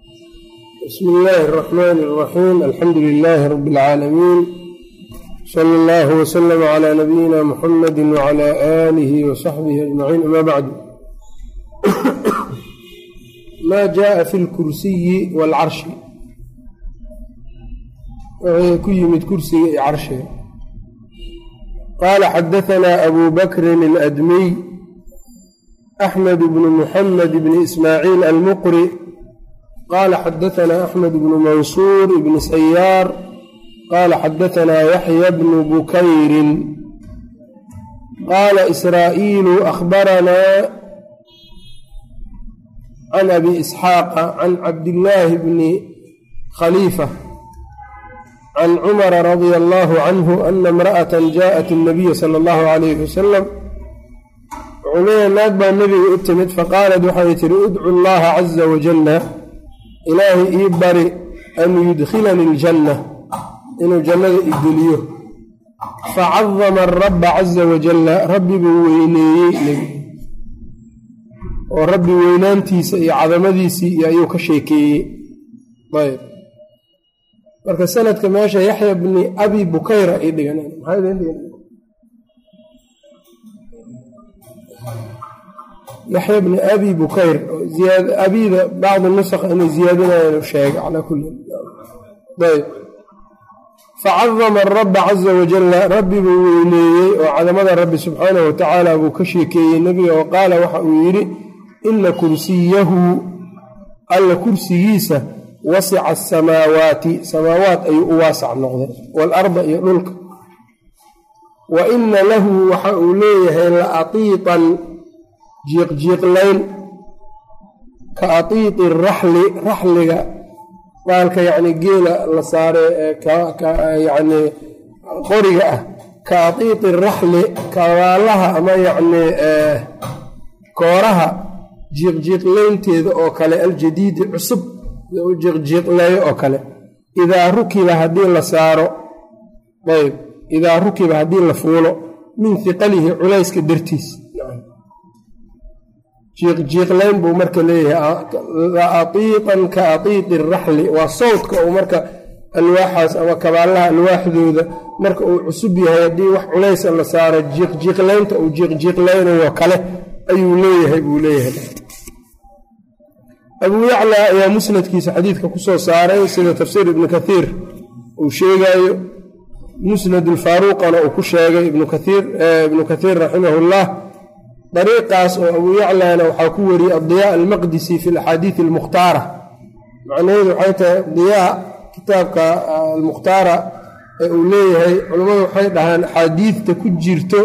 bsmi illaahi الرaxmaan الraxiim alxamdu lilaahi rabi اlcaalamiin sala اllahu wslama cla nabiyina muxamadi wcla aalihi wasaxbihi ajmaciin ama bacdu ma jaءa fi اlkursiyi wاlcarshi wxuu ku yimid kursiga iyo carshiga qaala xadaثna abu bakrin اladmiy axmed bnu muxamed bni ismaaciil almuqri qala xadaanaa axmed بن mansuur بن sayaar qaala xadaanaa yaxya بن bukayrin qaala israa'iilu ahbaranaa can abi isxaaqa can cabdillaahi bni بن can cumara radia رضي canhu ana imra'atan jaءat اnabiya sala allahu alayh wasalam wuxuu leeyahay naag baa nebiga u timid faqaalat waxay tiri idcu allaha caza wajalla ilaahay ii bari an yudkhilanii aljanna inuu jannada igeliyo facadama arabba caza wajalla rabbi buu weyneeyey oo rabbi weynaantiisa iyo cadamadiisii ayuu ka sheekeeyey. Ayb marka sanadka meesha yaxya bni abi bukayra ay dhigan yaxya bni abi bukayr abida bacdi nusakh inay ziyaadinayan sheegay calaa kulli facadama arabba caza wajalla rabbi buu weyneeyey oo cadamada rabbi subxaanahu watacaala buu ka sheekeeyey nebiga oo qaala waxa uu yidhi ina kursiyahu alla kursigiisa wasica asamaawaati samaawaat ayuu u waasac noqday waalarda iyo dhulka. Wa ina lahu waxa uu leeyahay la atiitan jiiqjiiqlayn ka atiiti raxli raxliga baalka yacni geela la saare yani qoriga ah. Ka atiiti raxli kabaalaha ama yacni kooraha jiiqjiiqlaynteeda oo kale aljadiidi cusub u jiiqjiiqleeyo oo kale. Idaa rukiba haddii la saaro ayb idaa rukiba haddii la fuulo min hiqalihi culayska dartiis jiiqjiiqlayn buu marka leeyahay la atiiqan ka atiiqi raxli. Waa sawdka uu marka alwaaxaas ama kabaalaha alwaaxdooda marka uu cusub yahay haddii wax culaysa la saaro jiiqjiiqlaynta uu jiiqjiiqlaynayo kale ayuu leeyahay buu leeyahay. Abuu yacla ayaa musnadkiisa xadiidka ku soo saaray sida tafsiir ibnu kathiir uu sheegaayo. Musnad ulfaaruuqana uu ku sheegay ibnu kathiir raximahullah dariiqaas oo abuu yaclana waxaa ku wariyey addiyaa almaqdisi fi alaxaadiid almukhtaara. Macnaheedu waxay tahay diyaa kitaabka almukhtaara ee uu leeyahay culammadu waxay dhahaan axaadiidta ku jirto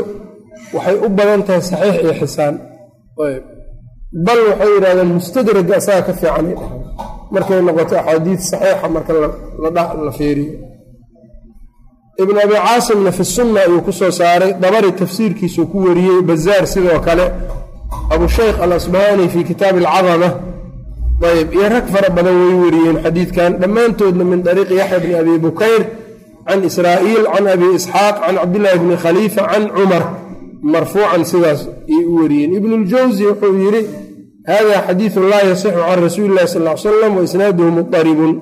waxay u badan tahay saxiix iyo xisaan. Bal waxay yidhahdeen mustadraga asaga ka fiicanay dhahaan. Markay noqoto axaadiid saxiixa marka la feeriyo ibn abi caasimna fi sunna ayuu ku soo saaray. Dabari tafsiirkiisuu ku wariyey bazaar sidoo kale. Abushaykh alasbahani fi kitaabi alcadama ayb iyo rag fara badan way wariyeen xadiidkan. Dhammaantoodna min dariiqi yaxya bni abi bukayr can israa'iil can abi isxaaq can cabdillaahi bni khaliifa can cumar. Marfuucan sidaas ayay u wariyeen. Ibnuljawsi wuxuu yidhi hada xadiidu laa yasixu can rasuuli illahi sal l salam wa isnaaduhu mudaribun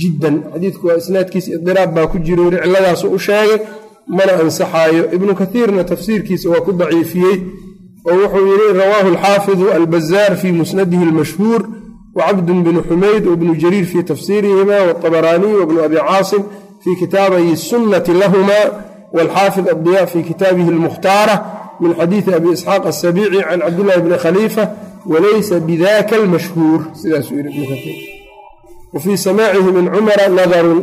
jiddan. Xadiidku waa isnaadkiisa idiraab baa ku jiro weli ciladaasu u sheegay mana ansaxaayo. Ibnu kaiirna tafsiirkiisa waa ku daciifiyey oo wuxuu yidhi rawaahu alxaafidu albazaar fii musnadihi almashhuur wacabdun binu xumayd wabnu jariir fii tafsiirihima waabaraaniy wabnu abi caasim fii kitaabayi sunnati lahuma walxaafid addiya fii kitaabihi almukhtaara min xadiidi abi isxaaq asabiici can cabdillahi bni khaliifa walaysa bidaka almashhuur. Sidaasuu yidhi ibnu kaiir wfii samaacihi min cumara nadarun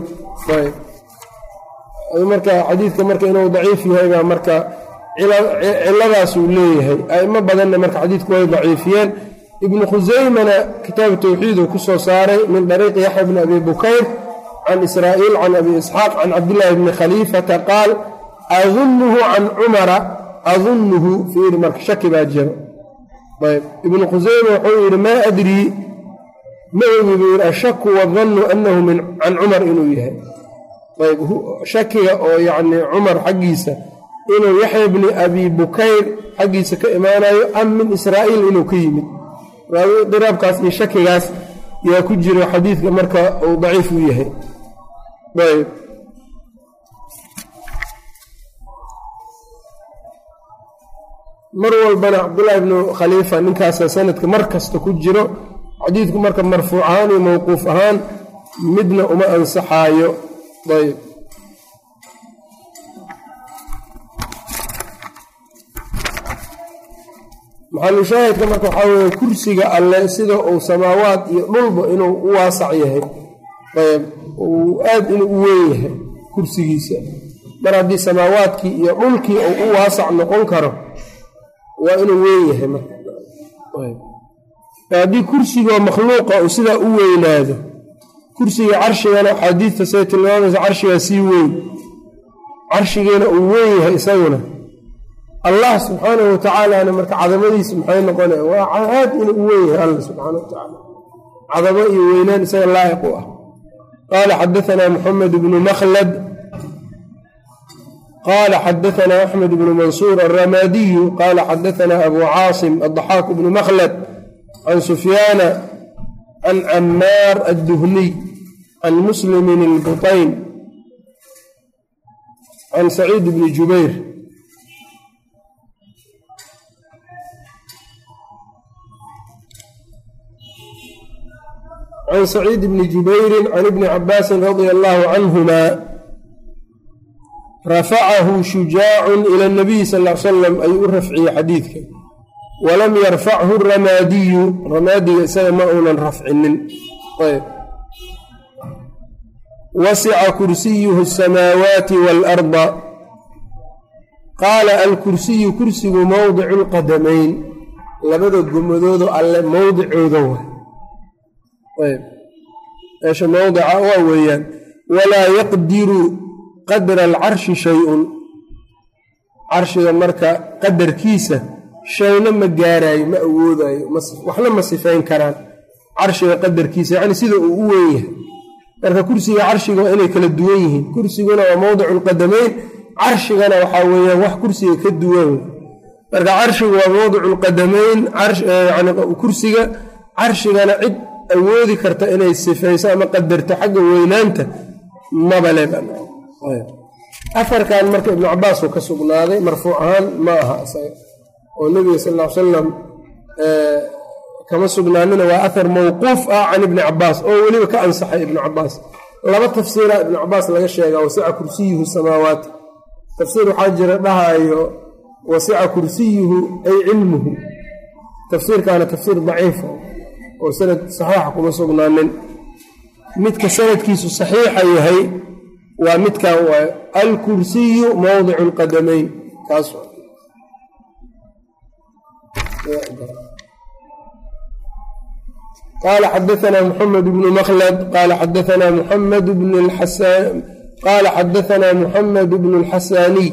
marka xadiidka marka inuu daciif yahay baa marka ciladaasuu leeyahay aimo badanna marka xadiidku way daciifiyeen ibnu khusaymana kitaabu tawxiid uu saaray min dariiqi yaxya bni abi bukayr can israa'iil can abi isxaaq can cabdillaahi bni khaliifata qaal adunuhu can cumara adunuhu fiiri marka shaki baa jiro ibnu khusayma wuxuu yidhi maa adrii ma ogi buu yidhi ashaku wadannu annahu min can cumar inuu yahay. Ayb shakiga oo yacni cumar xaggiisa inuu yaxya bni abi bukayr xaggiisa ka imaanayo am min israa'iil inuu ka yimid. Diraabkaas iyo shakigaas yaa ku jiro xadiidka marka uu daciif u yahay. Ayb. Mar walbana cabdullaahi ibnu khaliifa ninkaasa sanadka mar kasta ku jiro xadiidku marka marfuuc ahaan iyo mowquuf ahaan midna uma ansaxaayo. Ayb maxalushaahidka marka waxaa weeye kursiga alle sida uu samaawaad iyo dhulba inuu u waasac yahay. Ayb uu aad inuu u weyn yahay kursigiisa. Mar haddii samaawaadkii iyo dhulkii uu u waasac noqon karo waa inuu weyn yahay marka haddii kursigoo makhluuqa uu sidaa u weynaado kursiga carshigana axaadiidta say tilmaamaysa carshigaa sii weyn carshigiina uu weyn yahay isaguna allah subxaanahu watacaalana marka cadamadiisa maxay noqonaya waa aad inuu u weyn yahay alla subxaana watacaala cadamo iyo weynaan isaga laa'iq u ah. Qaala xadaanaa muxamed bnu makhlad qaala xadaanaa axmed bnu mansuur alramadiyu qaala xadaanaa abu caasim addaxaak bnu makhlad can sufyaana can camaar adduhniy can muslimin ilbutayn can saciid bni jubayr. Can saciid bni jubayrin can ibni cabaasin radia allaahu canhuma rafacahu shujaacun ila nabiyi sal l salam ayuu u rafciyey xadiidka walam yarfachu ramaadiyu ramaadiga isaga ma uunan rafcinin. Wasica kursiyuhu asamaawaati waalarda qaala alkursiyu kursigu mowdicu lqadamayn labada gomadoodo alle mowdicooda wa ayb. Meesha mowdica waa weeyaan walaa yaqdiru qadra alcarshi shay-un. Carshiga marka qadarkiisa shayna ma gaaraayo ma awoodaayo waxna ma sifayn karaan. Carshiga qadarkiisa yacni sida uu u weyn yahay. Marka kursiga carshiga waa inay kala duwan yihiin. Kursiguna waa mowdicu lqadamayn carshigana waxaa weeyaan wax kursiga ka duwan. Marka carshigu waa mowdicu yani kursiga carshigana cid awoodi karta inay sifayso ama qadarto xagga weynaanta mabale afarkan marka ibnu cabaas ka sugnaaday marfuuc ahaan ma aha isaga oo nebiga sal l salam kama sugnaanina waa ahar mawquuf ah can ibni cabaas oo weliba ka ansaxay ibnu cabaas laba tafsiira ibnu cabaas laga sheegaa wasica kursiyuhu samaawaati tafsiir waxaa jira dhahayo wasica kursiyuhu ay cilmuhu. Tafsiirkaana tafsiir daciifa oo sanad saxiixa kuma sugnaanin. Midka sanadkiisu saxiixa yahay waa midkan waayo alkursiyu mowdicu lqadamayn kaas qaala xadaanaa muxamed bnu makhlad qaala xadaanaa muxamed bn qaala xadaanaa muxamed bnu اlxasaaniy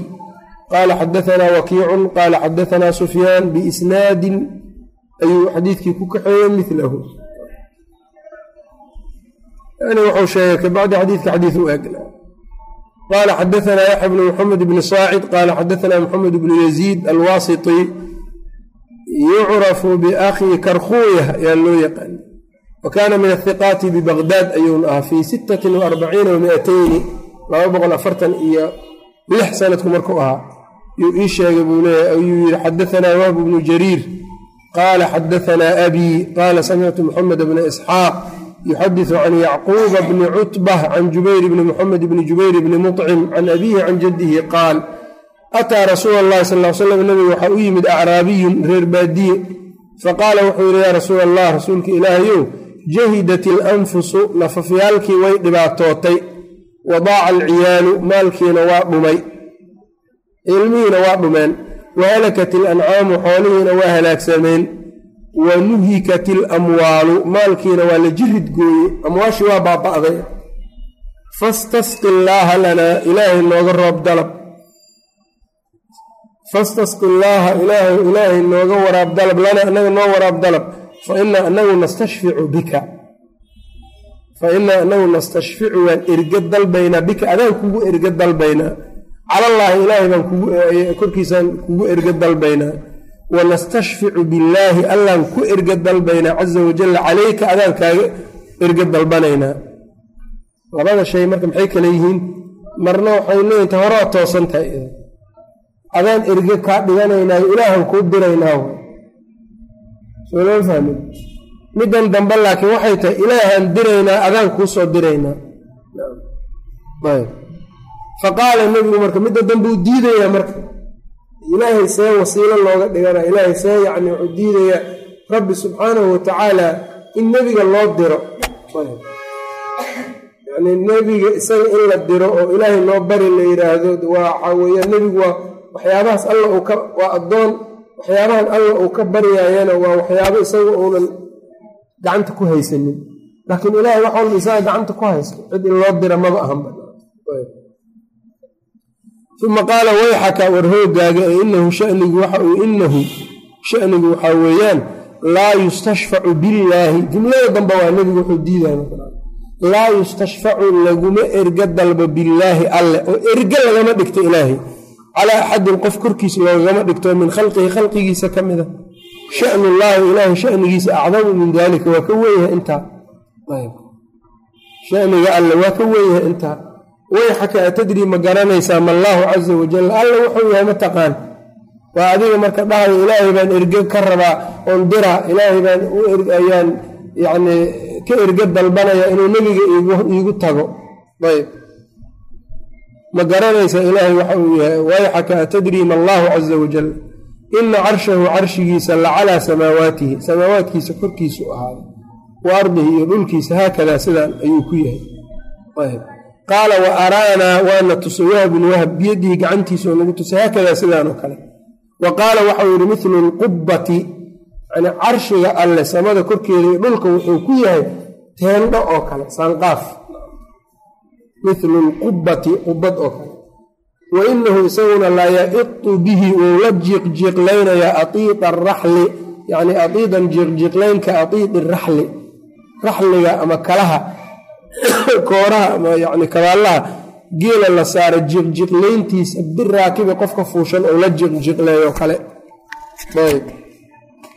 qaala xadaanaa wakiicun qaala xadaanaa sufyaan biisnaadin ayuu xadiidkii ku kaxeeyey milahu yani wuxuu sheegay kabacdi xadiidka xadiid u eg qaala xadaanaa yaxya bnu muxamed bni saacid qaala xadaanaa muxamed bnu yaziid alwaasiti yucrafu biakhi karkhuuya ayaa loo yaqaana wa kaana min athiqaati bibaqdaad ayuuna ahaa fii sittati waarbaciina wamiatayni laba boqol afartan iyo lix sanadku markuu ahaa yuu ii sheegay buu leeyahy ayuu yihi xadaanaa wahbu bnu jariir qaala xadaanaa abii qaala samictu muxamed bna isxaaq yuxadisu can yacquuba bni cutbah can jubayr bni muxamed bni jubayr bni muطcim can abiihi can jaddihi qaal ataa rasuula allahi sal l slam nabiga waxaa u yimid acraabiyun reer baadiye faqaala wuxuu yidhi yaa rasuula allah rasuulka ilaahayow jahidat ilanfusu nafafyaalkii way dhibaatootay wadaaca alciyaalu maalkiina waa dhumay ilmihiina waa dhumeen wahalakat ilancaamu xoolihiina waa halaagsameen wa nuhikat ilamwaalu maalkiina waa la jirid gooye amwaashii waa baaba'day fastasqi illaaha lanaa ilaahay nooga roob dalab fastasqi illaaha ilaahay ilaahay nooga waraab dalab lanaa anaga noo waraab dalab fa inaa anagu nastashficu bika fa inaa anagu nastashficu waan erga dalbaynaa bika adaan kugu erga dalbaynaa calallaahi ilaahay baan korkiisaan kugu erga dalbaynaa wanastashficu billaahi allaan ku erga dalbaynaa caza wajalla calayka adaan erge dalbanaynaa labada shay marka maxay kale yihiin marna waxay leeyihiin ta horaa toosan tahay adaan erge kaa dhiganaynaayo ilaahan kuu diraynaa soo loo fahmin? Middan dambe laakiin waxay tahay ilaahaan diraynaa adaan kuu soo diraynaa. Fa qaala nebigu marka midda dambe uu diidayaa marka. Ilaahay see wasiilo looga dhiganaa ilaahay see yacni wuxuu diidayaa. Rabbi subxaanahu watacaala in nebiga loo diro. Yani nebiga isaga in la diro oo ilaahay loo bari la yidhaahdo waxaa weeyaan nebigu waa waxyaabahaas alla uu ka waa addoon. Waxyaabahan alla uu ka baryaayana waa waxyaabo isaga uunan gacanta ku haysanin. Laakiin ilaahay wax walba isaga gacanta ku haysto cid in loo dira maba ahanba. Uma qaala wayxaka war hoogaaga ee inahu shanigu waxa uu inahu shanigu waxaa weeyaan laa yustashfacu billaahi. Jumlada dambe waa nebigu wuxuu diidaya laa yustashfacu laguma erga dalbo billaahi alle oo erge lagama dhigto ilaahay calaa axadin qof korkiisa loogama dhigto min khalqihi khalqigiisa ka mida. Shanu llaahi ilaahay shanigiisa acdamu min dalika waa ka weynyahay intaa. Shaniga alle waa ka weynyahay intaa. Wayxaka atadrii ma garanaysaa ma allaahu caza wajal alla wuxuu yahay ma taqaan. Waa adiga marka dhahayo ilaahay baan erge ka rabaa oon dira ilaahay baan ayaan yacni ka erge dalbanaya inuu nebiga iigu tago. Ayb ma garanaysaa ilaahay waxa uu yahay wayxaka atadrii ma allaahu caza wajal ina carshahu carshigiisa la calaa samaawaatihi samaawaatkiisa korkiisu ahaaday wa ardihi iyo dhulkiisa haakadaa sidaan ayuu ku yahay. Qaala wa araanaa waana tusay wahbun wahb biyadihi gacantiisa oo nagu tusay haakadaa sidaanoo kale. Wa qaala waxau yidhi milu lqubbati yani carshiga alle samada korkeeda iyo dhulka wuxuu ku yahay teendho oo kale saanqaaf milu lqubbati qubad oo kale. Wa isaguna la yaitu bihi wou la jiiqjiiqlaynayaa aiida araxli yani aiidan jiiqjiiqlaynka aiidi raxli raxliga ama kalaha kooraha ama yani kabaalaha geela la saara jiiqjiiqlayntiisa biraakibi qofka fuushan oo la jiiqjiiqleeyo kale.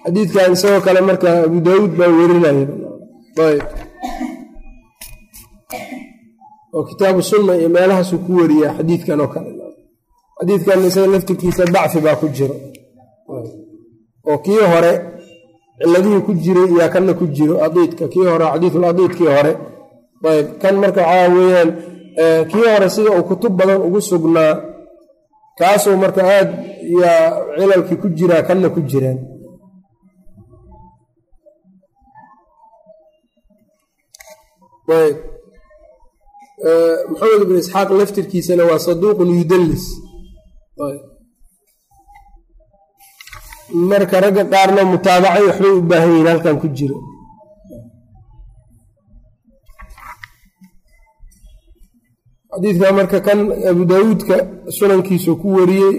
Xadiidkan isagoo kale marka abu daawuud baa werinaya oo kitaabu sunna iyo meelahaasuu ku wariyaa xadiidkan oo kale. Xadiidkan isaga laftirkiisa dacfi baa ku jiro. Oo kii hore ciladihii ku jiray iyaa kanna ku jiro adiidka. Kii hore adiidkii hore. Ayb kan marka waxaa weeyaan kii hore sida uu kutub badan ugu sugnaa kaasuu marka aad yaa cilalkii ku jiraa kanna ku jiraan. Ayb maxamed ibn isxaaq laftirkiisana waa saduuqun yudallis. Marka ragga qaarna mutaabacay waxbay u baahan yihiin halkan ku jiro. Xadiidka marka kan abu daawuudka sunankiisu ku wariyey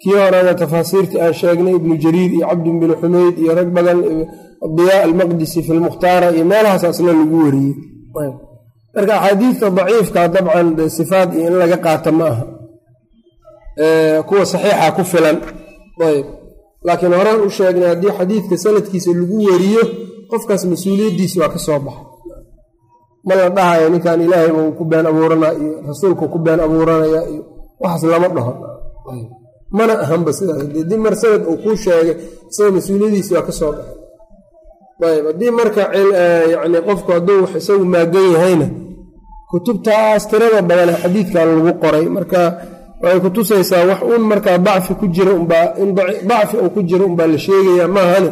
kii horena tafaasiirtii aan sheegnay ibnu jariir iyo cabdin bin xumeyd iyo rag badan diyaa almaqdisi fi lmukhtaara iyo meelahaas asna lagu wariyey marka axaadiidta daciifka dabcan sifaad iyo in laga qaato ma aha kuwa saxiixa ku filan. Ayb. Laakiin horaan u sheegnay haddii xadiidka sanadkiisa lagu wariyo qofkaas mas'uuliyaddiisi waa ka soo baxa ma la dhahayo ninkan ilaahayba uu ku been abuuranaa iyo rasuulku ku been abuuranaya iyo waxaas lama dhaho. Mana ahanba sidaas. Dib mar sanad uu kuu sheegay isaga mas'uuliyadiisi waa ka soo baxay ayb haddii marka yani qofku hadduu wax isagu maagan yahayna kutubtaas tirada badane xadiidkan lagu qoray. Marka waxay kutusaysaa wax un markaa dacfi ku jira unbaa in dacfi uu ku jiro unbaa la sheegaya maahane?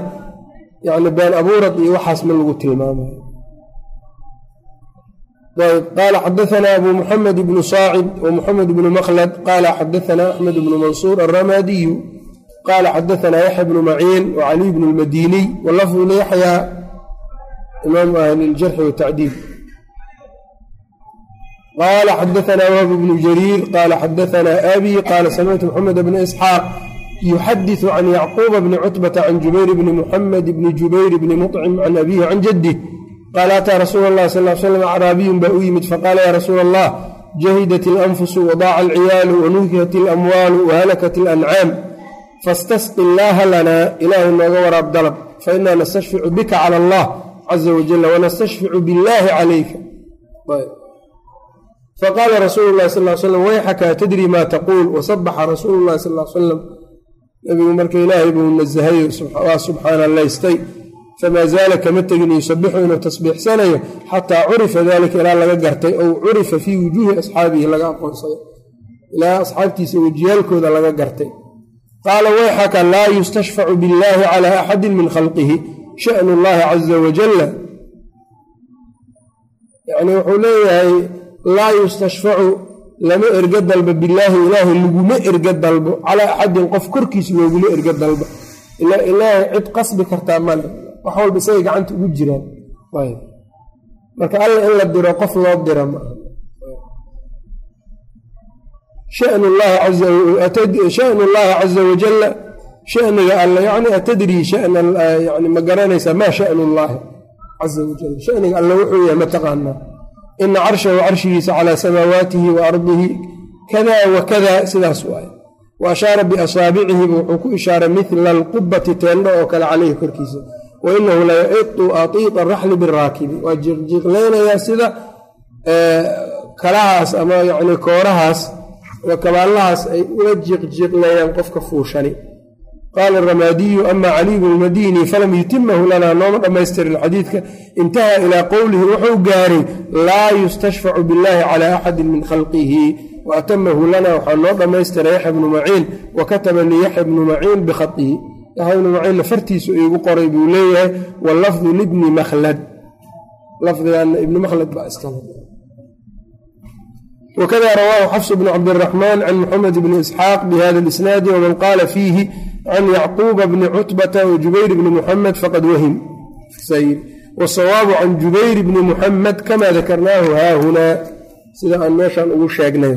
Yani been abuurad iyo waxaas ma lagu tilmaamayo. Ayb qaala xadaanaa abu muxamed ibnu saacid wa muxamed ibnu makhlad qaala xadaanaa axmed ibnu mansuur alramadiyu qaala xadaanaa yaxya bnu maciin wa caliy bnu lmadiniy walafdu liyaxyaa imaamu ahli ljarxi watacdiil qaala xadaanaa wahb bnu jariir qaala xadaanaa abi qaala samictu maxamed bna isxaaq yuxadiثu can yacquuba bni cutbata can jubayr bni muxamed bni jubayr bni muطcim can abihi can jadih qaala ataa rasuula اllahi sal l slam acraabiyun baa u yimid faqaala ya rasuula allah jahidat اlanfusu wadaaca alciyaalu wanuhikat اlamwaalu wahalakat اlancaam fastasqi illaaha lanaa ilaahu nooga waraab dalab fainaa nastashficu bika cala allah caza wajala wanastashficu billaahi calayka faqaala rasuulu lahi sal slam wayxaka tadri maa taquul wasabaxa rasuulu lahi sal salam nabigu marka ilaahay buu nasahay waa subxaanalaystay famaa zaala kama tegin yusabixu inuu tasbiixsanayo xataa curifa dalika ilaa laga gartay ou curifa fii wujuuhi asxaabihi laga aqoonsaday ilaa asxaabtiisa wejiyaalkooda laga gartay qaala wayxaka laa yustashfacu biاllahi cala axadi min khalqihi shanu llahi caza wajala yani wuxuu leeyahay laa yustashfacu lama erga dalbo bilaahi ilaahay laguma erga dalbo calaa axadin qof korkiisa looguma erga dalbo ilaahay cid qasbi kartaa male wax walba isagay gacanta ugu jiraan marka alla in la diro qof loo dira maaha shanu llahi caza wajala shaniga alle yani atadrii yani ma garanaysaa maa shanu llaahi caza wajal shaniga alle wuxuu yahay ma taqaanaa ina carshahu carshigiisa calaa samaawaatihi wa ardihi kada wa kada sidaas waay wa ashaara biasaabicihiba wuxuu ku ishaaray midla alqubati teendho oo kale caleyhi korkiisa wa inahu la yaitu atiiqa raxli biraakibi waa jiqjiiqlaynayaa sida kalahaas ama yani koorahaas ama kabaalahaas ay ula jiqjiiqlayaan qofka fuushani. Qaala aramaadiyu ama caliy bnu madini falam yutimahu lanaa nooma dhammaystirin xadiidka. Intaha ilaa qowlihi wuxuu gaaray laa yustashfacu billahi cala axadi min khalqihi wa atamahu lana waxaa noo dhammaystiray yaxya bnu maciin wa kataba li yaxya bnu maciin bikhaihi yaxya bnu maciinna fartiisu iigu qoray buu leeyahay walafdu libni makhlad. Lafdigaana ibni makhlad baa iskale wkada rawaahu xafs bn cabdiraxmaan can muxamed bni isxaaq bihada lisnaadi waman qaala fiihi can yacquuba bni cutbata wa jubayr bni muxamed faqad wahim wasawaabu can jubayr bni muxamed kama dakarnaahu haahunaa sida aan meeshaan ugu sheegnay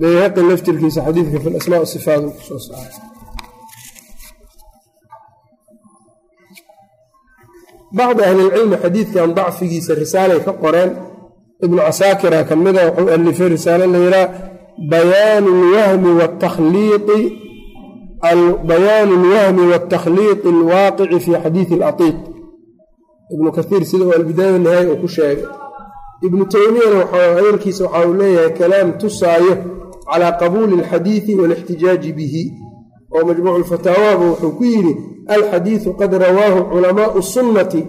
bayhaqi laftirkiisa xadiidka fi asmaa sifaat bacdi ahlilcilmi xadiidkan dacfigiisa risaalay ka qoreen ibnu casaakira ka mida wuxuu alifay risaalo layidhaha bayaanu lwahmi watakhliiqi bayaanu lwahmi waatakhliiqi alwaaqici fi xadiidi alatiiq ibnu kaiir sida uu albidaaya nahaaya uu ku sheegay ibnu teymiyana hadalkiisa waxa uu leeyahay kalaam tusaayo calaa qabuuli alxadiidi waalixtijaaji bihi oo majmuucu lfataawaaba wuxuu ku yidhi alxadiidu qad rawaahu culamaau sunnati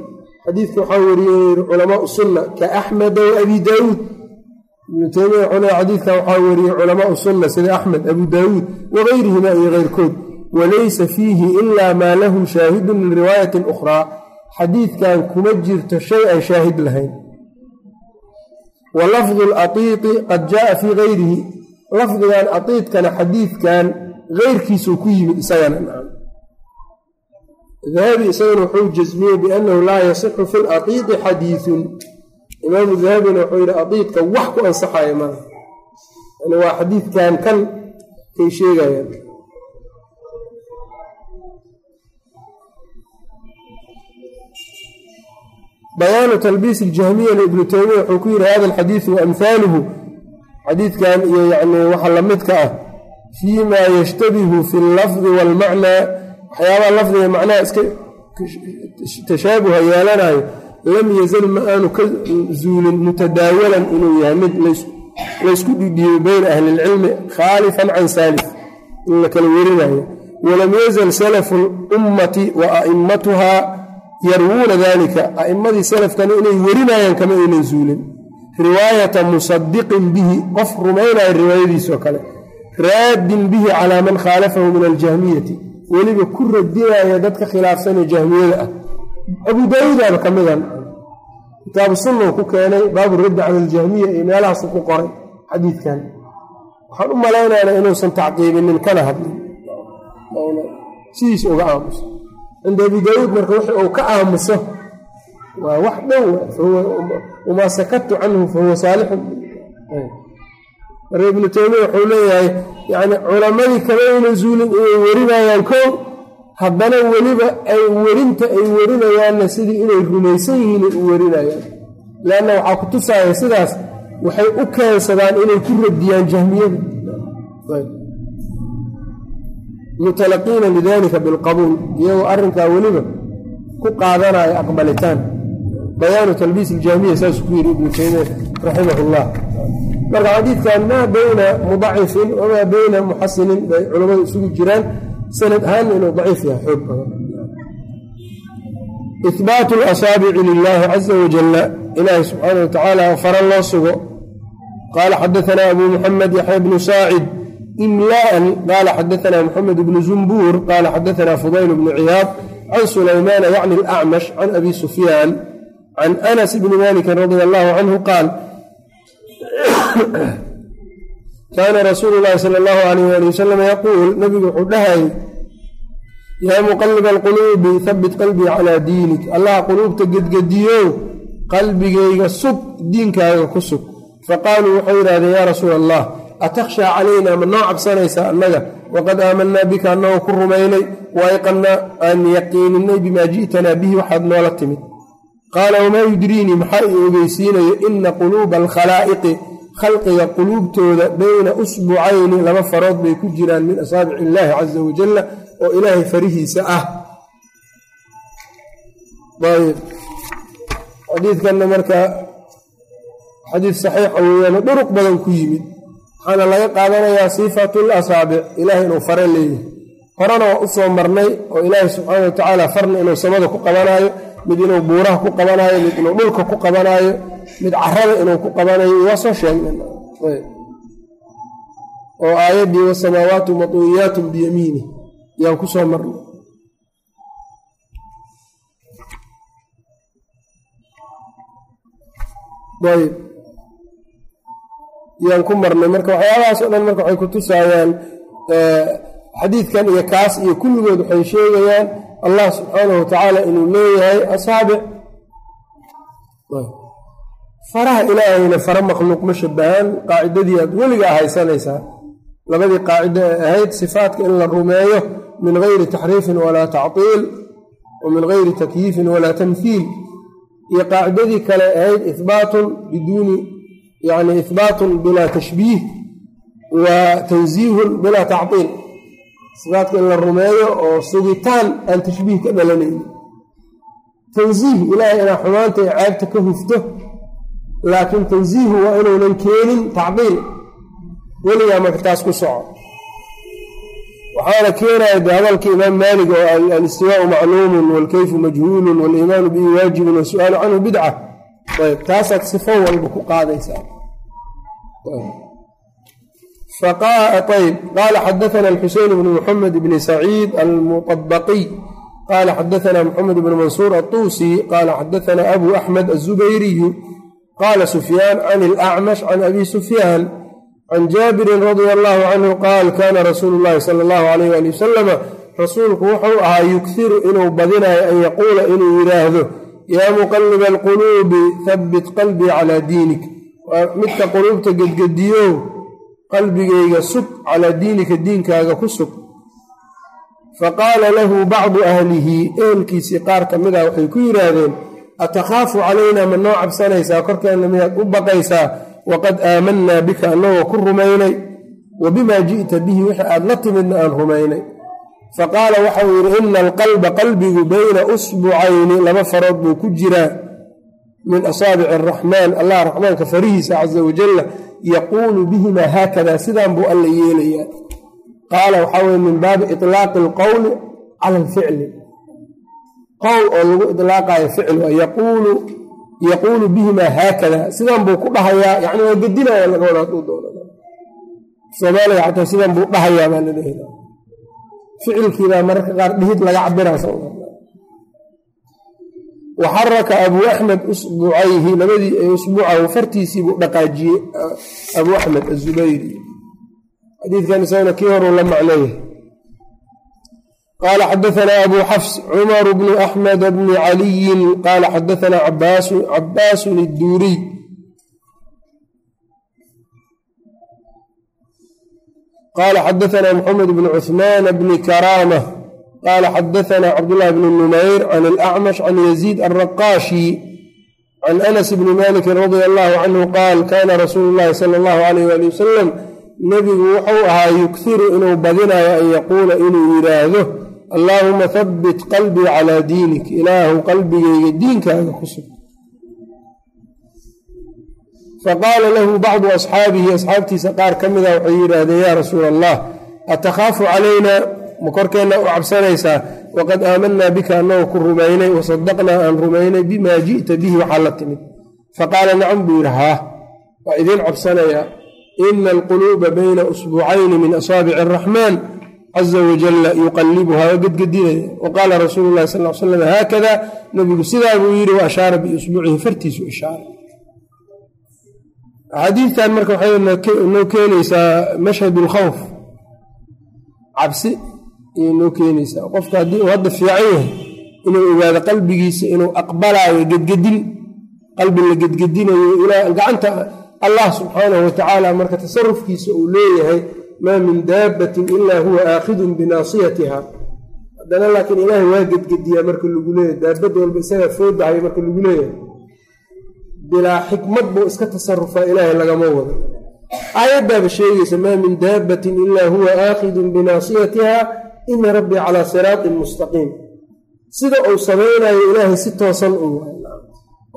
xadiidka waxaa wariyey culamaau sunna ka axmeda wa abi daawuud. Ibnu teymiya wuxuu leeya xadiidkan waxaa wariyey culamaau sunna sida axmed abu daawuud wagayrihima iyo keyrkood walaysa fiihi ilaa maa lahu shaahidun min ukhraa. Xadiidkan kuma jirto shay aan shaahid lahayn. Wa lafdu qad jaaa fii gayrihi. Lafdigan atiidkana xadiidkan keyrkiisuu ku yimid isagana dahabi isagana wuxuu jasmiyey biannahu laa yasixu fi latiiqi xadiidun imaamu dahabina wuxuu yidhi atiidka wax ku ansaxaya maa yani waa xadiidkan kan kay sheegayaan bayaanu talbiis iljahmiyana ibnu teymiya wuxuu ku yidhi hada alxadiidu waamhaaluhu xadiidkan iyo yani waxa lamidka ah fii ma yashtabihu fi allafdi waalmacnaa waxyaabaha lafdiga macnaha iska tashaabuha yeelanayo lam yazal ma aanu ka zuulin mutadaawalan inuu yahay mid laysku dhidhiiyo bayna ahli ilcilmi khaalifan can saalif in la kala werinayo walam yazal salafu lummati wa a'immatuhaa yarwuuna dalika a'immadii salafkana inay werinayaan kama aynan zuulin riwaayata musadiqin bihi qof rumaynaya riwaayadiisoo kale raaddin bihi calaa man khaalafahu min aljahmiyati weliba ku radinaya dadka khilaafsanee jahmiyada ah. Abu daawuudaaba ka midan kitaabu sunna ku keenay baabu raddi cala aljahmiya iyo meelahaasu ku qoray xadiidkan. Waxaan u malaynaynaa inuusan tacqiibinin kana hadlin. Sidiis uga aamuso. Cinda abi daawuud marka wixii uu ka aamuso waa wax dhow wamaa sakatu canhu fahuwa saalixun marka ibnu teymiya wuxuu leeyahay yani culammadii kama ayna zuulin inay werinayaan kow haddana weliba ay werinta ay werinayaanna sidii inay rumaysan yihiin ay u werinayaan leanna waxaa ku tusaaya sidaas waxay u keensadaan inay ku radiyaan jahmiyada mutalaqiina lidalika bilqabuul iyagoo arrinkaa weliba ku qaadanaya aqbalitaan. Bayaanu talbiis iljaamiya saasuu ku yidhi ibnu taymiya raximah llah marka xadiidkan maa bayna mudacifin wamaa bayna muxasinin bay culammadu isugu jiraan. Sanad ahaanna inuu daciif yahay xoog badan. Ihbaatu lasaabici lilaahi caza wajalla ilaahi subxaana wa tacaala fara loo sugo. Qaala xadaanaa abu muxamed yaxya bnu saacid imlaءan qaala xadaanaa muxamed bnu zumbuur qaala xadaanaa fudayl bnu ciyaad can sulaymaana yacni alacmash can abi sufyaan can anas bni maliki radia allahu canhu qaal kaana rasuulu llahi sala allahu alayh ali wasalam yaquul nabigu wuxuu dhahayy yaa muqaliba alquluubi habit qalbii calaa diinik. Allaha quluubta gedgediyow qalbigayga sug diinkaaga ku sug. Faqaaluu waxay yidhahdeen yaa rasuula allah atakhshaa calaynaa ma noo cabsanaysaa annaga? Waqad aamanaa bika annagoo ku rumaynay waayqannaa aan yaqiininay bimaa ji'tanaa bihi waxaad noola timid. Qaala wamaa yudriinii maxaa ii ogeysiinayo? Ina quluuba alkhalaa'iqi khalqiga quluubtooda bayna usbucayni laba farood bay ku jiraan min asaabici illaahi caza wajalla oo ilaahay farihiisa ah. Ayb xadiidkanna marka xadiid saxiixa weeyaano dhuruq badan ku yimid. Waxaana laga qaadanayaa sifatul asaabic ilaahay inuu fare leeyahay. Horena waa u soo marnay oo ilaahay subxaana wa tacaala farna inuu samada ku qabanaayo mid inuu buuraha ku qabanaayo mid inuu dhulka ku qabanaayo mid carada inuu ku qabanayo waa soo sheegnay. Oo aayaddii wasamaawaatu matuwiyaatun biyamiini yaan ku soo marnay. Ayb. Yaan ku marnay. Marka waxyaabahaas o dhan marka waxay ku tusaayaan xadiidkan iyo kaas iyo kulligood waxay sheegayaan allah subxaanahu watacaala inuu leeyahay asaabic faraha ilaahayna fara makhluuq ma shabahaan qaacidadii aad weligaa haysanaysaa labadii qaacido ee ahayd sifaatka in la rumeeyo min gayri taxriifin walaa tactiil wa min gayri takyiifin walaa tamhiil iyo qaacidadii kale ahayd ihbaatun biduuni yani ihbaatun bilaa tashbiih wa tanziihun bilaa tactiil. Sifaatka in la rumeeyo oo sugitaan aan tashbiih ka dhalanaynin tanziih ilaahay inaa xumaanta ee caabta ka hufto laakiin tansiihu waa inuunan keenin tacdiil. Weligaa marka taas ku soco. Waxaana keenaya de hadalka imaam maalik oo alistiwaau macluumun waalkayfu majhuulun waaliimaanu bihi waajibun wasu-aalu canhu bidca. Ayb taasaad sifo walba ku qaadaysaa. Ayb. Qaala xadaana qaala sufyaan can اlacmash can abi sufyaan can jaabirin radia allahu canhu qaal kana rasuulu llahi sala allahu alayh ali wasalama rasuulku wuxuu ahaa yughiru inuu badinayo an yaquula inuu yidhaahdo yaa muqaliba alquluubi habbit qalbii calaa diinik midka quluubta gedgediyow qalbigayga sug calaa diinika diinkaaga ku sug faqaala lahu bacdu ahlihi ehelkiisii qaar ka mid ah waxay ku yidhaahdeen atakhaafu calaynaa ma noo cabsanaysaa? Korkeenna miyaad u baqaysaa? Waqad aamanaa bika annagoo ku rumaynay. Wa bimaa ji'ta bihi wixii aad la timidna aan rumaynay. Faqaala waxau yidhi ina alqalba qalbigu bayna usbucayni laba farood buu ku jiraa. Min asaabici araxmaan allah raxmaanka farihiisa caza wajalla yaquulu bihimaa haakada. Sidaan buu alla yeelayaa. Qaala waxaa weye min baabi itlaaqi alqowli cala alficli qowl oo lagu ilaaqayo ficil yaquulu bihimaa haakada. Sidan buu ku dhahayaa yani waa gedinaya laga wada haduu doona soomaaliga xataa sidan buu dhahayaa baa la leeya ficilkiibaa mararka qaar dhihid laga cabira waxaraka abuu axmed usbucayhi labadii usbuucahu fartiisiibuu dhaqaajiyey abuu axmed azubayri. Xadiidkan isagana kii horuu la macneeyahay qaala xadaana abu xafs cumar bnu axmed bni caliyin qaala xadaana cabaasun idduuriy qaala xadaana mxamed bn cuثmaan bni karaama qaala xadaana cabdاllahi bn numayr can alacmash can yaziid alraqaashi can anas bni maliki radia allahu canhu qaal kana rasuulu llahi sala allahu alayh ali wasalam nebigu wuxuu ahaa yughiru inuu badinayo an yaquula inuu yidhaahdo allaahuma habbit qalbii calaa diinik ilaahu qalbigayga diinkaaga ku sug faqaala lahu bacdu asxaabihi asxaabtiisa qaar ka mida waxay yidhaahdeen yaa rasuula allah atakhaafu calaynaa ma korkeenna u cabsanaysaa? Waqad aamanaa bika annagoo ku rumaynay wasadaqnaa aan rumaynay bimaa ji'ta bihi waxaa la timid. Faqaala nacam buu yidhi haa waa idiin cabsanayaa ina alquluuba bayna usbuucayni min asaabici araxmaan caza wajalla yuqalibuhaa waa gedgedinaya wa qaala rasuulu llahi sal slam haakada nebigu sidaa buu yidhi wa ashaara biisbuucihi fartiisu ishaara. Axaadiidtan marka waxay noo keenaysaa mashhad lkhawf cabsi ayay noo keenaysaa. Qofka haddii uu hadda fiican yahay inuu ogaado qalbigiisa inuu aqbalaayo gedgedin qalbi la gedgedinayo gacanta allah subxaanahu watacaala marka tasarufkiisa uu leeyahay maa min daabbatin ilaa huwa aakhidun binaasiyatiha. Haddana laakiin ilaahay waa gedgediyaa marka lagu leeyahay. Daabad walba isagaa foodahayo marka lagu leeyahay. Bilaa xikmad buu iska tasarufaa ilaahay lagama wado. Aayaddaaba sheegaysa maa min daabbatin ilaa huwa aakhidun binaasiyatiha ina rabbii calaa siraatin mustaqiim. Sida uu samaynayo ilaahay si toosan u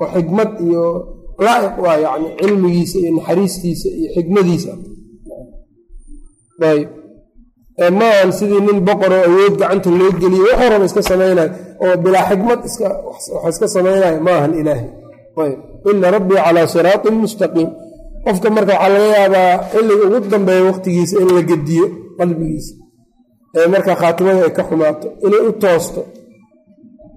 oo xikmad iyo laa'iq waa yacni cilmigiisa iyo naxariistiisa iyo xikmadiisa ayb maahan sidii nin boqoroo awood gacanta loo geliyo wax horaba iska samaynayo oo bilaa xikmad wax iska samaynayo maahan ilaahay. Ina rabbii calaa siraatin mustaqiim. Qofka marka waxaa laga yaabaa xilliga ugu dambeeya waqtigiisa in la gediyo qalbigiisa. Ee marka khaatimada ay ka xumaato inay u toosto.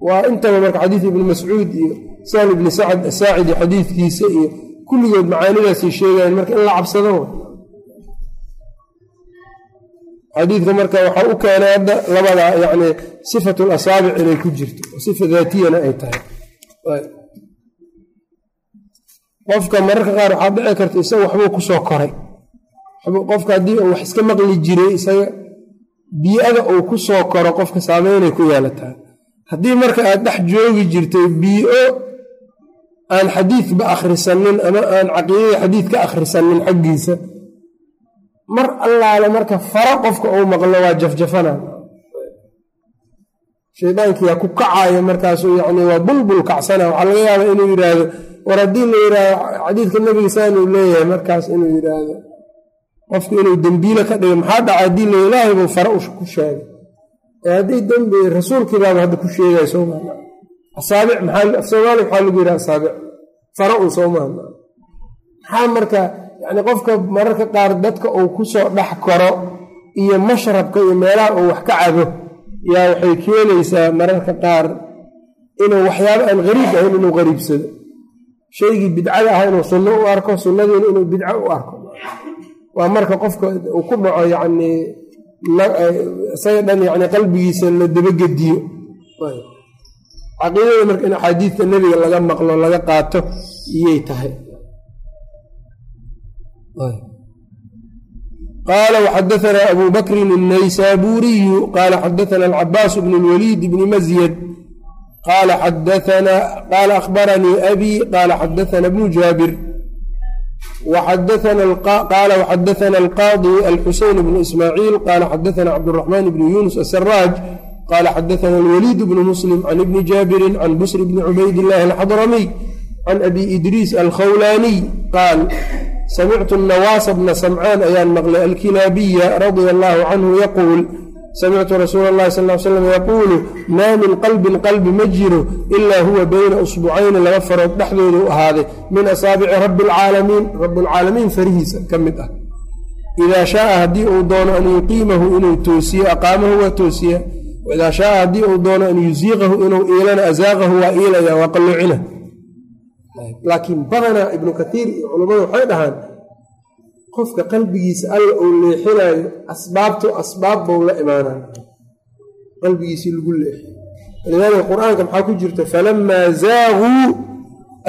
Waa intaba marka xadiid ibni mascuud iyo sahl ibni sacad asaacidi xadiidkiisa iyo kulligood macaanidaasay sheegayan marka in la cabsado xadiidka marka waxaa u keenay hadda labada yani sifatu lasaabic inay ku jirto sifa daatiyana ay tahay. Qofka mararka qaar waxaa dhici karta isaga waxbuu ku soo koray. Qofka haddii uu wax iska maqli jiray isaga bii-ada uu ku koro qofka saameynay ku yeelataa. Haddii marka aad dhex joogi jirtay bii-o aan xadiidba akhrisanin ama aan caqiidada xadiid ka akhrisanin xaggiisa mar allaale marka faro qofka uu maqlo waa jafjafana. Shaydaankiyaa ku kacaaya markaasu yani waa bulbul kacsana. Waxaa laga yaaba inuu yidhaahdo war haddii la yidhaahdo xadiidka nebiga saanuu leeyahay markaas inuu yidhaahdo qofku inuu dembiile ka dhigay maxaa dhaca haddii la ilaahay buu fare ku sheegay? Ee haddii dembi rasuulkii baaba hadda ku sheegaya sooma asaabic soomaaliya maxaa lagu yidhaha asaabic? Fare un soomaa maxaa marka yacni qofka mararka qaar dadka uu ku soo dhex koro iyo mashrabka iyo meelaha uu wax ka cabo yaa waxay keenaysaa mararka qaar inuu waxyaabo aan hariib ahayn inuu hariibsado shaygii bidcada aha inuu sunno u arko sunnadiina inuu bidco u arko. Waa marka qofka uu ku dhaco yacni isaga dhan yani qalbigiisa la dabagediyo. Caqiidada marka in axaadiidta nebiga laga maqlo laga qaato iyay tahay qaala waxadaanaa abu bakrin الnaysaburiyu qaala xadaana alcabaas bn اlwaliid bni mazyad qaala qaala akhbaranii abi qaala xadaana bnu jaabir qaala waxadaana alqaadi alxuseyn bnu ismaaciil qaala xadaana cabdالraxmaan bni yunus asaraaj qaala xadaana alwaliid bnu muslim can ibni jaabirin can busr bni cubayd illahi alxadramiy can abi idriis alkhawlaaniy qaal samictu nawaasa bna samcaan ayaan maqlay alkilaabiya radia allahu canhu yaquul samictu rasuula اllahi sal l slam yaquulu maa min qalbin qalbi ma jiro ilaa huwa bayna usbucayni laba farood dhexdooda u ahaaday min asaabici rabbi alcaalamiin rabbulcaalamiin farihiisa ka mid ah idaa shaaa haddii uu doono an yuqiimahu inuu toosiye aqaamahu waa toosiya waidaa shaaa haddii uu doono an yusiiqahu inuu iilana asaaqahu waa iilaya waa qalloocina laakiin badanaa ibnu kaiir iyo culummadu waxay dhahaan qofka qalbigiisa alla uu leexinayo asbaabtu asbaab bou la imaanayo qalbigiisii lagu leexiy walidaalika qur'aanka maxaa ku jirta? Falamaa zaaguu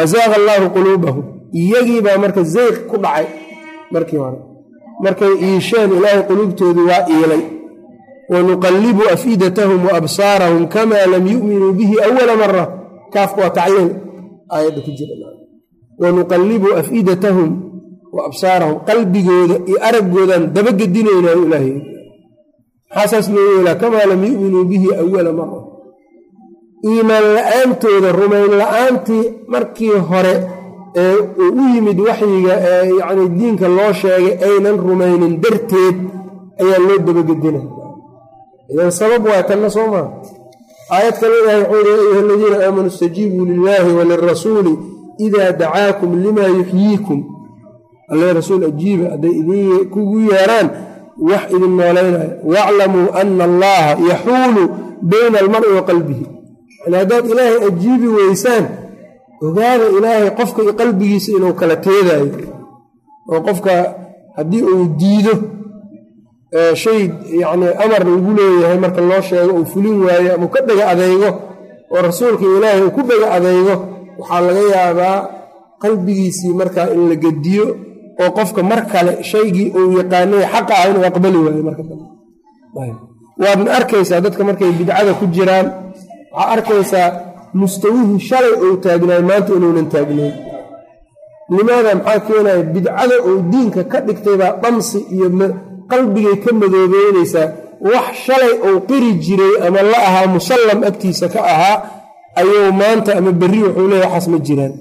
azaaqa allaahu quluubahum iyagiibaa marka zayq ku dhacay markii hore. Markay iisheen ilaahay quluubtoodu waa iilay. Wanuqallibu afidatahum wa absaarahum kamaa lam yu'minuu bihi awala mara kaafka waa tacliil aayadda ku jira. Wanuqallibu afidatahum wa absaarahum qalbigooda iyo araggoodan dabagedinaynayo ilaahay maxaasaas loo yeelaa? Kamaa lam yu'minuu bihi awala mara iimaan la'aantooda rumayn la'aantii markii hore ee uu u yimid waxyiga ee yacni diinka loo sheegay aynan rumaynin darteed ayaa loo dabagedina idan sabab waa tanna soo maa aayad kale ilahay wuxuu yhi ayuha aladiina aamanuu istajiibuu lilaahi walirasuuli idaa dacaakum limaa yuxyiikum. Alle rasuul ajiiba hadday idin kugu yeeraan wax idin noolaynayo waaclamuu ana allaha yaxuulu bayna almari wa qalbihi. Haddaad ilaahay ajiibi weysaan ogaada ilaahay qofka qalbigiisa inuu kala teedaayo. Oo qofka haddii uu diido shay yacni amar lagu leeyahay marka loo sheego uu fulin waayo ama ka dhega adeygo oo rasuulka ilaahay uu ku dhega adeygo waxaa laga yaabaa qalbigiisii markaa in la gediyo oo qofka mar kale shaygii uu yaqaanay xaqa ah inuu aqbali waayo marka dambe. Waadna arkaysaa dadka markay bidcada ku jiraan waxaa arkaysaa mustawihii shalay uu taagnaay maanta inuunan taagnayn limaada maxaa keenaya bidcada uu diinka ka dhigtaybaa dhamsi iyo qalbigay ka madoobeynaysaa wax shalay uu qiri jiray ama la ahaa musallam agtiisa ka ahaa ayuu maanta ama berri wuxuu leeya waxaas ma jiraan.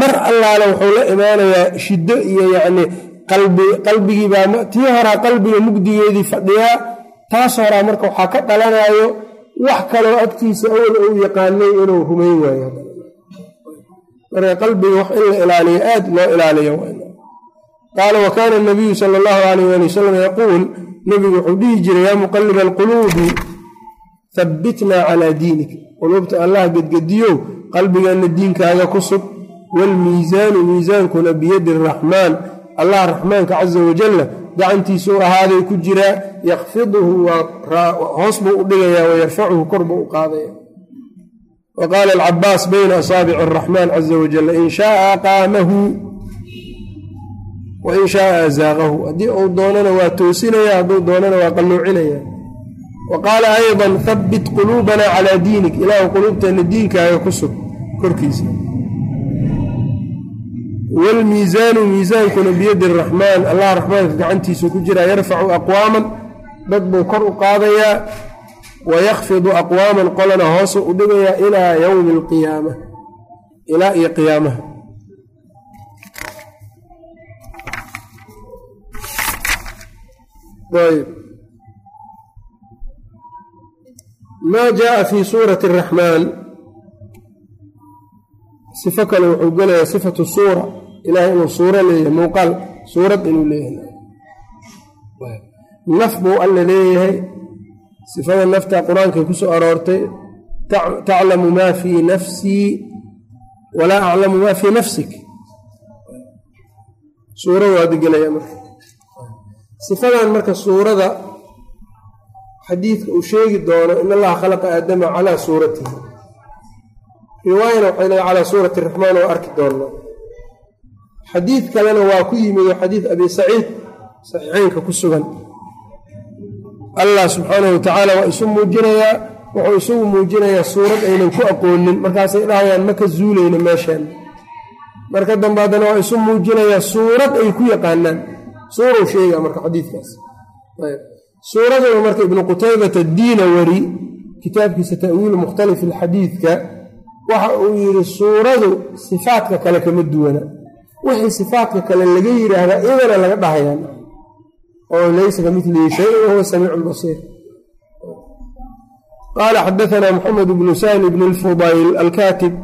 Mar allaale wuxuu la imaanayaa shiddo iyo yacni qalbigiibaa tii horaa qalbiga mugdigeedii fadhiyaa taas horaa marka waxaa ka dhalanayo wax kaloo agtiisa awal uu yaqaanay inuu rumayn waayo. Marka qalbiga wax in la ilaaliyo aad loo ilaaliyo qaala wa kaana nabiyu sala allahu alayh ali wasalam yaquul nebigu wuxuu dhihi jiray yaa muqaliba alquluubi habbitnaa calaa diinik quluubta allah gedgediyow qalbiganna diinkaaga ku sug waalmiisaanu miisaankuna biyadi araxmaan allah raxmaanka casa wajalla gacantiisuu ahaaday ku jiraa yakfiduhu hoos buu u dhigayaa wayarfacuhu kor buu u qaadaya wa qaala alcabaas bayna asaabici araxmaan caza wajalla in shaaa aqaamahu wa in shaaa azaaqahu. Haddii uu doonana waa toosinaya hadduu doonana waa qalluucinaya wa qaala aydan habbit quluubana calaa diinik. Ilaahu quluubteenna diinkaaga ku sug korkiisa. Wlmiisaanu miisaankuna biyadi araxmaan allah raxmaanka gacantiisu ku jiraa yarfacu aqwaaman. Dad buu kor u qaadayaa. Wa yakfidu aqwaaman qolana hoosu u dhigayaa ilaa yowmi alqiyaama ilaa iyo qiyaamaha maa jaaa fi suurati araxmaan sifo kale wuxuu gelayaa sifatu suura ilahay inuu suuro leeyahay muuqaal suurad inuu leeyahay naf buu alla leeyahay sifada nafta qur'aankay ku soo aroortay taclamu maa fii nafsii walaa aclamu maa fii nafsik suurada waad gelaya sifadan marka suurada xadiidka uu sheegi doono in allaha khalaqa aadama calaa suuratihi. Riwaayana waxay leedahay calaa suurati raxmaan oo arki doonnaa xadiid kalena waa ku yimid xadiid abi saciid saxiixeynka ku sugan. Allah subxaanahu wa tacaala waa isu muujinayaa wuxuu isugu muujinayaa suurad aynan ku aqoonin. Markaasay dhahayaan ma ka zuulayna meeshaan. Marka dambe haddana waa isu muujinayaa suurad ay ku yaqaanaan suuruu sheegaa marka xadiidkaas. Suuraduna marka ibnu qutaybata diina wari kitaabkiisa ta'wiilu mukhtalifi alxadiidka waxa uu yidhi suuradu sifaadka kale kama duwana. Wixii sifaadka kale laga yidhaahdaa idana laga dhahayaan oo laysa ka milihi shay wahuwa samiicu lbasiir qaala xadaanaa moxamed bnu sahli bn lfudayl alkaatib.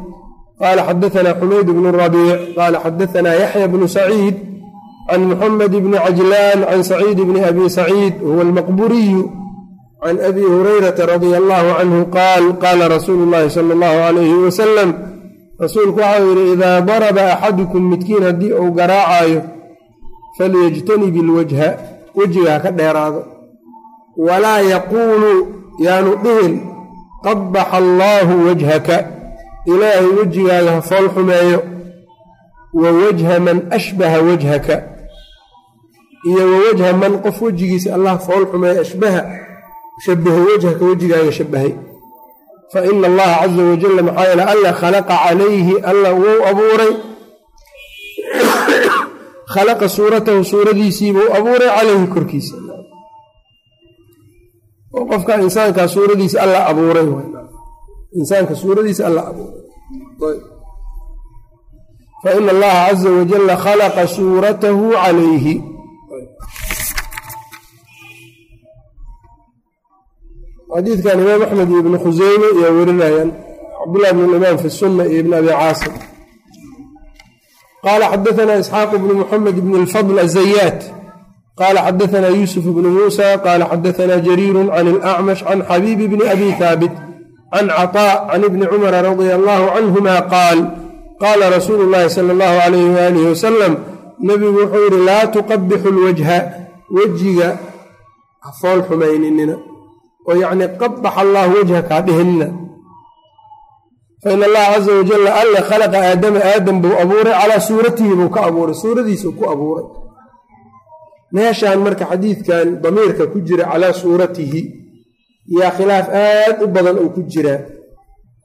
Qaala xadaanaa xumayd bnu rabiic. Qaala xadaanaa yaxya bnu saciid can muxamed bni cajlaan can saciid bni abi saciid huwa almaqburiyu can abi hurayrata radia allahu canhu qaal qaala rasuulu llahi sala allahu alayhi wasalam rasuulku waxau yidhi idaa daraba axadukum midkiin haddii uu garaacayo falyajtanib ilwajha wejiga ha ka dheeraado walaa yaquulu yaanu dhihin qabaxa allaahu wajhaka ilaahay wejigaaga ha fool xumeeyo wa wajha man ashbaha wajhaka iyo wa wajha man qof wejigiisa allah fool xumeeyo ashbaha shabaho wejhaka wejigaaga shabahay fa ina allaha caza wajalla maxaa yeele alla khalaqa calayhi alla wuu abuuray. Khalaqa suuratahu suuradiisiibuu abuuray calayhi korkiisa. Oo qofka insaankaa suuradiisa alla abuuray insaanka suuradiisa alla abuuray. Faina allaha caza wajalla khalaqa suuratahu calayhi xadiidkan imaam axmed iyo ibnu khuseyme ayaa werinayaan cabdullah bn imaam fi sunna iyo ibn abi caasim. Qaala xadaana isxaaq bnu muxamed bn lfadl azayaat qaala xadaana yuusuf bnu muusa. Qaala xadaana jariiru can alacmash can xabiibi bni abi haabit can caطaa can ibni cumara radia allahu canhuma qaal qaala rasuulu llaahi sala allahu alayh waalihi wasalam nebigu wuxuu yidhi laa tuqabixu lwajha wejiga ha fool xumayninina oo yacni qabax allah wajha kaa dhihinina fain allaha caza wajalla alle khalaqa aadama aadam buu abuuray calaa suuratihi buu ka abuuray suuradiisuu ku abuuray. Meeshaan marka xadiidkan damiirka ku jira calaa suuratihi yaa khilaaf aad u badan uu ku jiraa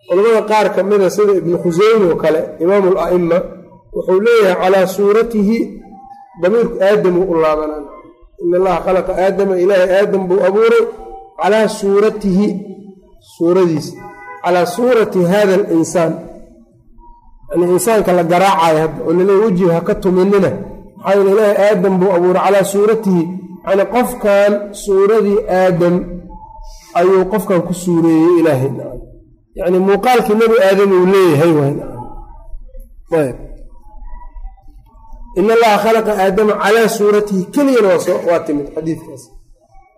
culamada qaar ka mida sida ibnu khuseyme oo kale imaamu ala'ima wuxuu leeyahay calaa suuratihi damiirku aadamuu u laabanaan. In allaha khalaqa aadama ilaahay aadam buu abuuray calaa suuratihi suuradiisa calaa suurati hada alinsaan yani insaanka la garaacayo hadda oo laleeya wejiga ha ka tuminina maxaa yeele ilaahay aadam buu abuuray calaa suuratihi yani qofkan suuradii aadam ayuu qofkan ku suureeyey ilaahay yani muuqaalkii nebi aadam uu leeyahay wayb in allaha khalaqa aadama calaa suuratihi keliyana waa timid xadiidkaas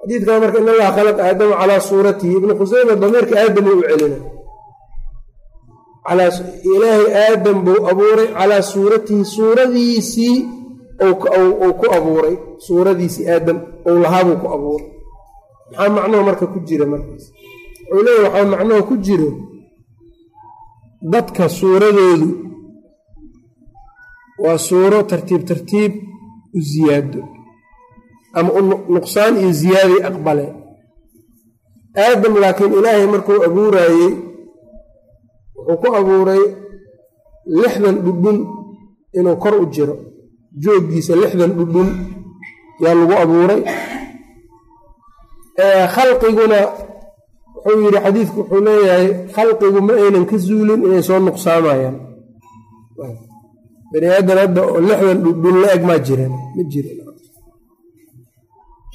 xadiidkan marka in allaha khalaqa aadama calaa suuratihi ibnu khuseyma damiirka aadam u celina. Ilaahay aadam buu abuuray calaa suuratihi suuradiisii uu ku abuuray. Suuradiisii aadam ou lahaabuu ku abuuray. Maxaa macnuhu marka ku jira markaas? Wuxuu leeya waxaa macnuhu ku jiro dadka suuradoodu waa suuro tartiib tartiib u ziyaado ama nuqsaan iyo ziyaaday aqbale. Aadam laakiin ilaahay markuu abuuraayey wuxuu ku abuuray lixdan dhudhun inuu kor u jiro. Jooggiisa lixdan dhudhun yaa lagu abuuray. Khalqiguna wuxuu yidhi xadiidku wuxuu leeyahay khalqigu ma aynan ka zuulin inay soo nuqsaamayaan bani aadan hadda oo lixdan dhudhun la eg maa jireen ma marka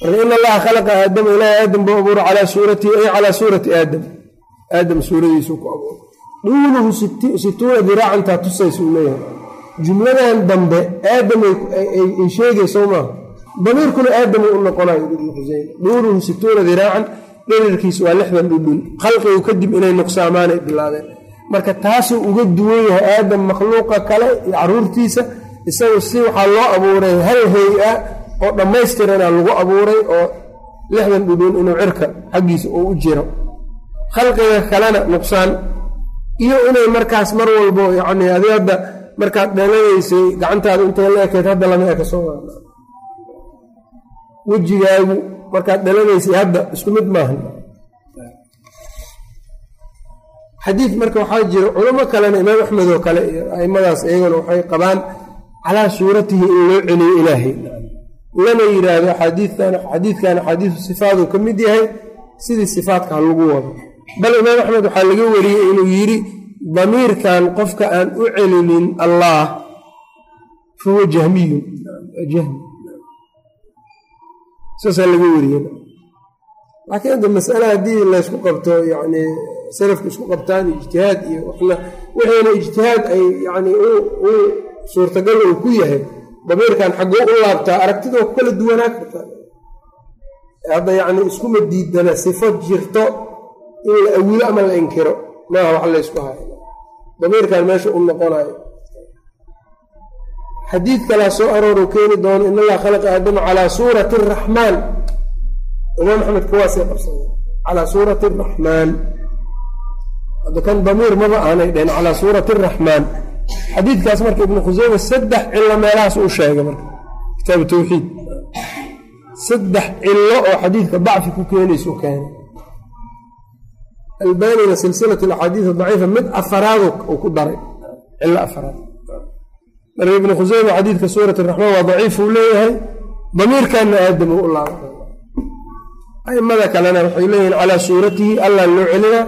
in allaha khalaqa aadama ilaahay aadam buu abuuray calaa suuratihi ay calaa suurati aadam. Aadam suuradiisuu ku abuuray. Duuluhu situuna diraacantaa tusaysuu leeyahay jumladan dambe aadam ay sheegayso maaha damiirkuna aadamuu u noqonayo ibnu xuseyne duuluhu situuna diraacan dherarkiisu waa lixdan dhudhun khalqigu kadib inay nuqsaamaanay bilaadeen marka taasuu uga duwan yahay aadam makhluuqa kale iyo caruurtiisa isagu si waxaa loo abuuray hal hay'a oo dhammaystirana lagu abuuray oo lixdan dhudhun inuu cirka xaggiisa uu u jiro. Khalqiga kalena nuqsaan. Iyo inay markaas mar walbo yacni adi hadda markaad dhalanaysay gacantaada intay la ekeyd hadda lama eka soo wejigaagu markaad dhalanaysay hadda isku mid maaha xadiid marka waxaa jira culamo kalena imaam axmed oo kale iyo aimadaas iyaguna waxay qabaan calaa suuratihi in loo celiyo ilaahay lana yidhaahdo xadiidkan axaadiisu sifaaduu ka mid yahay sidii sifaadka ha lagu wado. Bal imaam axmed waxaa laga wariyey inuu yidhi damiirkan qofka aan u celinin allah fahuwa jahmiyun. Jahmi. Saasaa laga wariyey laakiin hadda masale haddii laysku qabto yani salafku isku qabtaan ijtihaad iyo waxna wixiina ijtihaad ay yani u suurtagal uu ku yahay damiirkan xaggoo u laabtaa aragtida waa ku kala duwanaa kartaa. Hadda yacni iskuma diidana sifo jirto in la awilo ama la inkiro maaha wax laysku hayo. Damiirkan meesha u noqonayo xadiid kalaa soo arooru keeni doono in allaha khalaqa aadama calaa suurati araxmaan imaam axmed kuwaasay qabsada calaa suurati araxmaan hadda kan damiir maba aanay dhehen calaa suurati araxmaan xadiidkaas marka ibnu khuseyme saddex cilo meelahaas u sheegay marka kitaabu tawxiid. Saddex cilo oo xadiidka dacfi ku keenaysu keenay. Albanina silsilat alaxaadiis daciifa mid afaraad uu ku daray. Cilo afaraad. Marka ibnu khuseyma xadiidka suurat raxmaan waa daciif uu leeyahay damiirkanna aadam u laaba aimada kalena waxay leeyihiin calaa suuratihi allah loo celina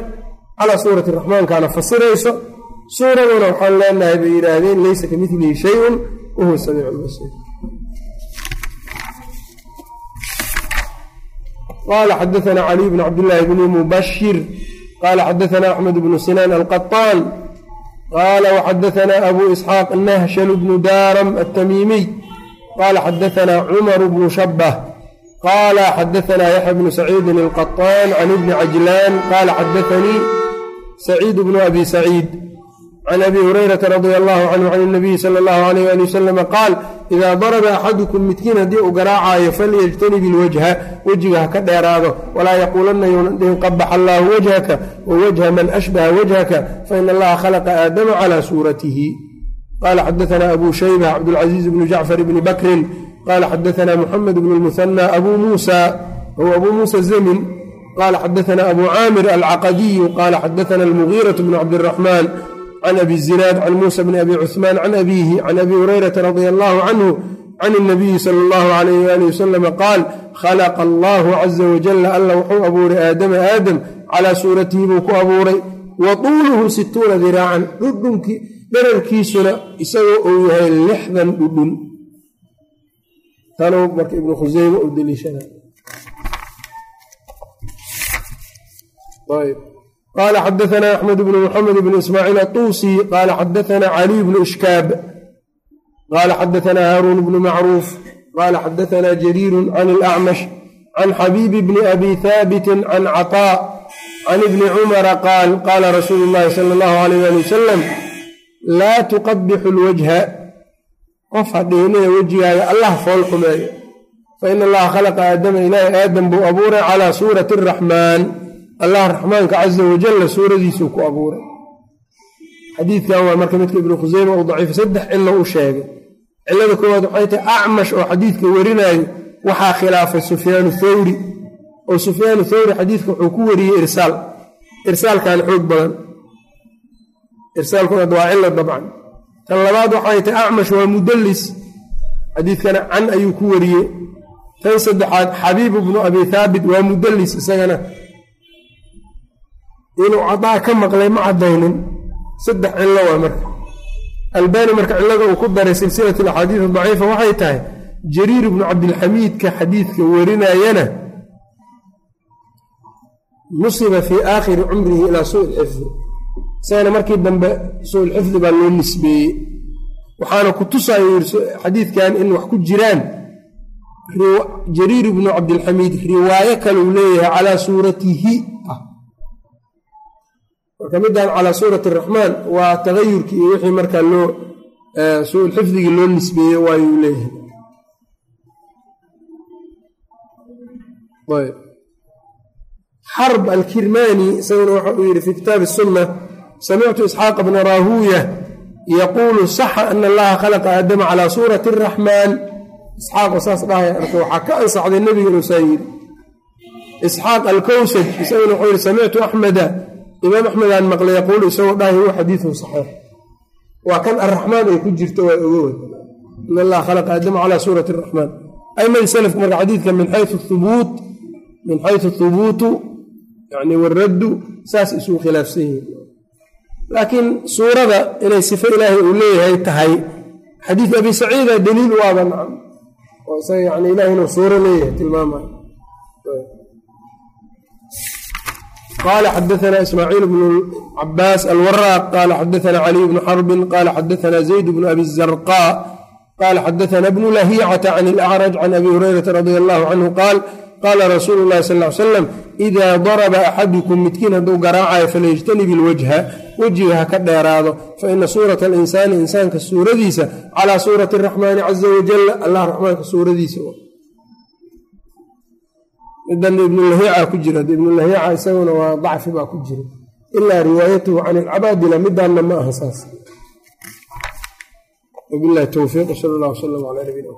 calaa suurati raxmaankaana fasirayso suuraduna waxaan leenahay bay yidhaahdeen laysa ka milihi shayun wahuwa samiic lbasiir qala xadaana caliy bn cabdillaahi bni mubashir qala xadaana axmed bnu sinaan alqaطaan qala wxadaana abu isxaaq nahshal bnu daaram altamiimiy qala xadaana cumar bnu shabah qala xadaana yaxya bnu saciidin alqaطaan can ibni cajlaan qala xadaanii saciid bnu abi saciid can abi hurayrata radia allahu canhu can nabiyi sala allahu alayh ali wasalama qaal idaa daraba axadukum midkiin haddii uu garaacaayo falyajtanib ilwajha wejiga ha ka dheeraado walaa yaquulanna yownan dhihin qabax allaahu wajhaka wa wajha man ashbaha wajhaka fain allaha khalaqa aadama calaa suuratihi qala xadaana abu shayba cabdulcaziiz bnu jacfar bni bakrin qala xadaana muxamed bnu lmuhana abu muusa w abu muusa zemin qala xadaana abu caamir alcaqadiyu qala xadaana almugiiraة bnu cabdiاraxmaan can abi zinaad can muusa bni abi cuhmaan can abiihi can abi hurayrata radia allahu canhu can nabiyi sal allahu alayh waalih wasalama qaal khalaqa allaahu caza wajalla alla wuxuu abuuray aadama aadam calaa suuratihi buu ku abuuray wa tuuluhu situuna diraacan dhudhunki dherarkiisuna isagoo uu yahay lixdan dhudhun tanuu marka ibnu khuseyme u daliishana qala xadaana axmed bnu muxamed bn ismaaciil atuusi qala xadaana caliy bnu ishkaab qala xadaana haaruun bnu macruuf qala xadaana jariiru can alacmash can xabiibi bni abi haabitin can caطaa can ibni cumara qaal qaala rasuulu llahi sala allahu alayh ali wasalam laa tuqabixu lwajha qof hadhiinaya wejigaaga allah fool xumeeyo faina allaha khalaqa aadama ilaahi aadam buu abuuray calaa suurati araxmaan allah raxmaanka caza wajalla suuradiisuu ku abuuray. Xadiidkan waa marka midka ibnu khuseyma uu daciif saddex cilo u sheegay. Cilada koowaad waxay tahay acmash oo xadiidka warinaayo waxaa khilaafay sufyaanu thawri. Oo sufyaanu thawri xadiidka wuxuu ku wariyey irsaal. Irsaalkan xoog badan. Irsaalkuna waa cilo dabcan. Tan labaad waxay tahay acmash waa mudallis. Xadiidkana can ayuu ku wariyey. Tan saddexaad xabiib bnu abi thaabit waa mudallis isagana inuu cadaa ka maqlay ma caddaynin. Saddex cillo waa marka. Albaani marka cillada uu ku daray silsilat alaxaadiis daciifa waxay tahay jariir ibnu cabdilxamiidka xadiidka warinayana nusiba fii aakhiri cumrihi ilaa suu lxifdi isagana markii dambe suu lxifdi baa loo nisbeeyey. Waxaana ku tusayo xadiidkan in wax ku jiraan jariir ibnu cabdilxamiid riwaayo kale uu leeyahay calaa suuratihi marka middan calaa suurati araxmaan waa tagayurkii iyo wixii markaa loo su'ul xifdigii loo nisbeeye waayuu leeyahay. Xarb alkirmani isaguna waxa uu yidhi fi kitaabi sunna samictu isxaaqa bna raahuuya yaquulu saxa ana allaha khalaqa aadama calaa suurati araxmaan isxaaqoo saas dhahaya arka waxaa ka ansaxday nebiga inuu saa yidhi isxaaq alkowsaj isaguna wuxuu yidhi samictu axmeda imaam axmedaan maqlay yaquulu isagoo dhahay huwa xadiidun saxiix. Waa kan araxmaan ay ku jirto waa ogowa in allaha khalaqa aadama calaa suurati araxmaan aimadii salafku marka xadiidka min xayu hubuut min xayu thubuutu yani waraddu saas isugu khilaafsan yihiin laakiin suurada inay sifo ilaahay uu leeyahay tahay xadiid abi saciida daliil waaba nacam. Oo isaga yani ilahay inuu suuro leeyahay tilmaamayo qala xadaana ismaaciil bnu cabaas alwaraaq qala xadaana caliy bnu xarbin qala xadaana zayd bnu abi zarqa qala xadaana bnu lahicata can ilacraj can abi hurayrata radi allahu canhu qaal qaala rasuulu llahi sal ly slam idaa daraba axadukum midkiin hadduu garaacayo falyajtanib ilwajha wejiga ha ka dheeraado faina suurata alinsaani insaanka suuradiisa calaa suurati araxmaani caza wajala allah raxmaanka suuradiisa midan ibnulahiica ku jira ibnulahiica isaguna waa dacfi baa ku jira ilaa riwaayatuhu can ilcabaadila midaanna ma aha saas wabilahi towfiiq sal allah wslam ala nabina